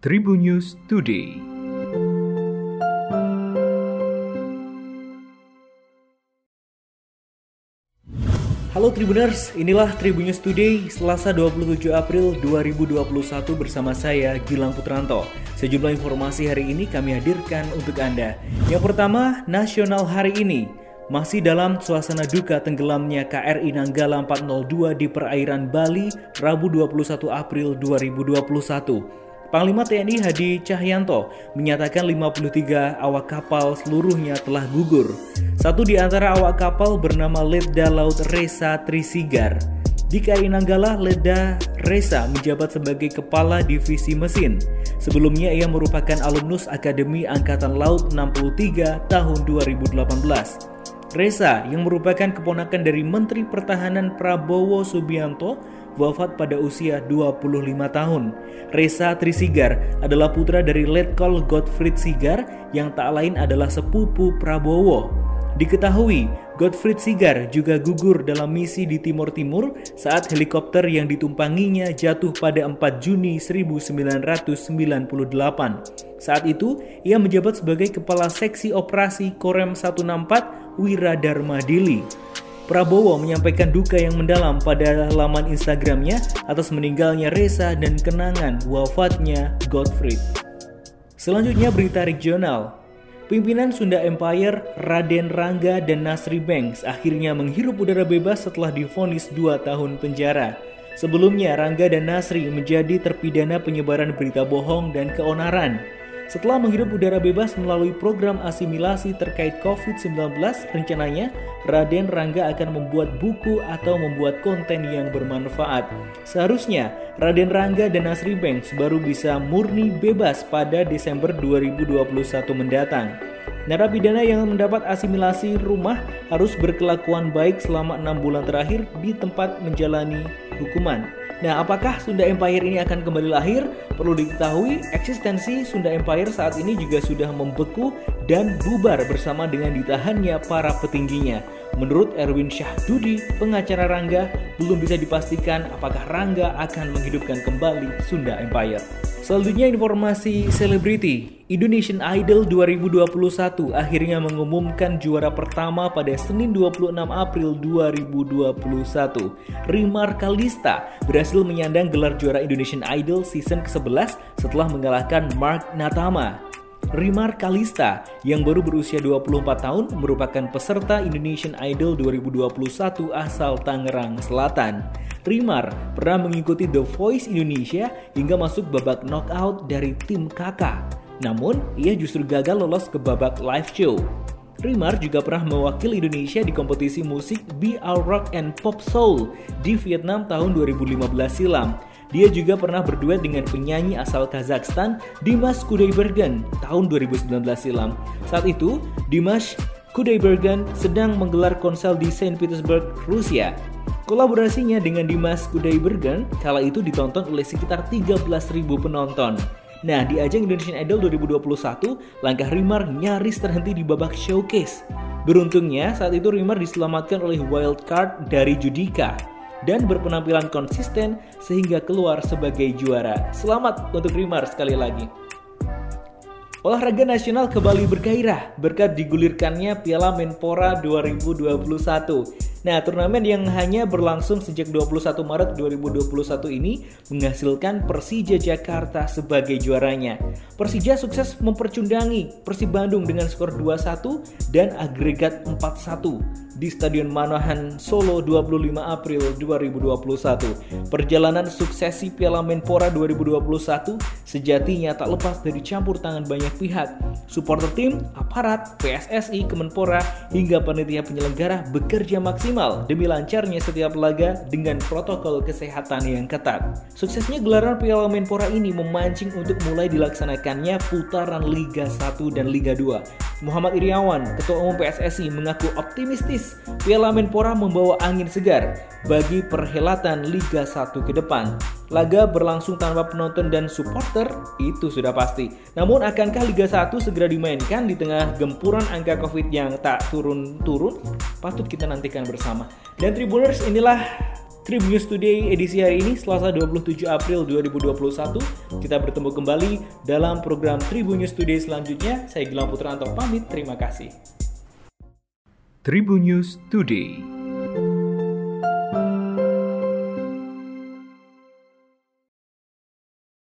Tribun News Today. Halo Tribuners, inilah Tribun News Today Selasa 27 April 2021 bersama saya Gilang Putranto. Sejumlah informasi hari ini kami hadirkan untuk Anda. Yang pertama, nasional hari ini masih dalam suasana duka tenggelamnya KRI Nanggala 402 di perairan Bali Rabu 21 April 2021. Panglima TNI Hadi Cahyanto menyatakan 53 awak kapal seluruhnya telah gugur. Satu di antara awak kapal bernama Letda Laut Resa Trisigar. Di KRI Nanggala, Leda Resa menjabat sebagai Kepala Divisi Mesin. Sebelumnya ia merupakan alumnus Akademi Angkatan Laut 63 tahun 2018. Reza yang merupakan keponakan dari Menteri Pertahanan Prabowo Subianto wafat pada usia 25 tahun. Reza Trisigar adalah putra dari Letkol Gottfried Sigar yang tak lain adalah sepupu Prabowo. Diketahui, Gottfried Sigar juga gugur dalam misi di Timur Timur saat helikopter yang ditumpanginya jatuh pada 4 Juni 1998. Saat itu, ia menjabat sebagai Kepala Seksi Operasi Korem 164 Wiradharma Dili. Prabowo menyampaikan duka yang mendalam pada laman Instagramnya atas meninggalnya Reza dan kenangan wafatnya Godfrey. Selanjutnya berita regional. Pimpinan Sunda Empire, Raden Rangga dan Nasri Banks akhirnya menghirup udara bebas setelah difonis 2 tahun penjara. Sebelumnya, Rangga dan Nasri menjadi terpidana penyebaran berita bohong dan keonaran. Setelah menghirup udara bebas melalui program asimilasi terkait COVID-19, rencananya Raden Rangga akan membuat buku atau membuat konten yang bermanfaat. Seharusnya Raden Rangga dan Nasri Banks baru bisa murni bebas pada Desember 2021 mendatang. Narapidana yang mendapat asimilasi rumah harus berkelakuan baik selama enam bulan terakhir di tempat menjalani hukuman. Nah, apakah Sunda Empire ini akan kembali lahir? Perlu diketahui, eksistensi Sunda Empire saat ini juga sudah membeku dan bubar bersama dengan ditahannya para petingginya. Menurut Erwin Syahdudi, pengacara Rangga, belum bisa dipastikan apakah Rangga akan menghidupkan kembali Sunda Empire. Selanjutnya informasi selebriti. Indonesian Idol 2021 akhirnya mengumumkan juara pertama pada Senin 26 April 2021. Rimar Kalista berhasil menyandang gelar juara Indonesian Idol season ke-11 setelah mengalahkan Mark Natama. Rimar Kalista yang baru berusia 24 tahun merupakan peserta Indonesian Idol 2021 asal Tangerang Selatan. Rimar pernah mengikuti The Voice Indonesia hingga masuk babak knockout dari tim kakak. Namun, ia justru gagal lolos ke babak live show. Rimar juga pernah mewakili Indonesia di kompetisi musik BR Rock and Pop Soul di Vietnam tahun 2015 silam. Dia juga pernah berduet dengan penyanyi asal Kazakhstan Dimas Kudaibergen tahun 2019 silam. Saat itu, Dimas Kudaibergen sedang menggelar konser di Saint Petersburg, Rusia. Kolaborasinya dengan Dimas Kudaibergen kala itu ditonton oleh sekitar 13.000 penonton. Nah, di ajang Indonesian Idol 2021, langkah Rimar nyaris terhenti di babak showcase. Beruntungnya, saat itu Rimar diselamatkan oleh wildcard dari Judika dan berpenampilan konsisten sehingga keluar sebagai juara. Selamat untuk Rimar sekali lagi. Olahraga nasional kembali bergairah berkat digulirkannya Piala Menpora 2021. Nah, turnamen yang hanya berlangsung sejak 21 Maret 2021 ini menghasilkan Persija Jakarta sebagai juaranya. Persija sukses mempercundangi Persib Bandung dengan skor 2-1 dan agregat 4-1 di Stadion Manahan Solo 25 April 2021. Perjalanan suksesi Piala Menpora 2021 sejatinya tak lepas dari campur tangan banyak pihak. Supporter tim, aparat, PSSI, Kemenpora, hingga panitia penyelenggara bekerja maksimal demi lancarnya setiap laga dengan protokol kesehatan yang ketat. Suksesnya gelaran Piala Menpora ini memancing untuk mulai dilaksanakannya putaran Liga 1 dan Liga 2. Muhammad Iriawan, Ketua Umum PSSI, mengaku optimistis Piala Menpora membawa angin segar bagi perhelatan Liga 1 ke depan. Laga berlangsung tanpa penonton dan supporter, itu sudah pasti. Namun akankah Liga 1 segera dimainkan di tengah gempuran angka Covid yang tak turun-turun? Patut kita nantikan bersama. Dan Tribuners inilah Tribun Today edisi hari ini Selasa 27 April 2021 kita bertemu kembali dalam program Tribun Today selanjutnya. Saya Gilang Putranto pamit, terima kasih. Tribun Today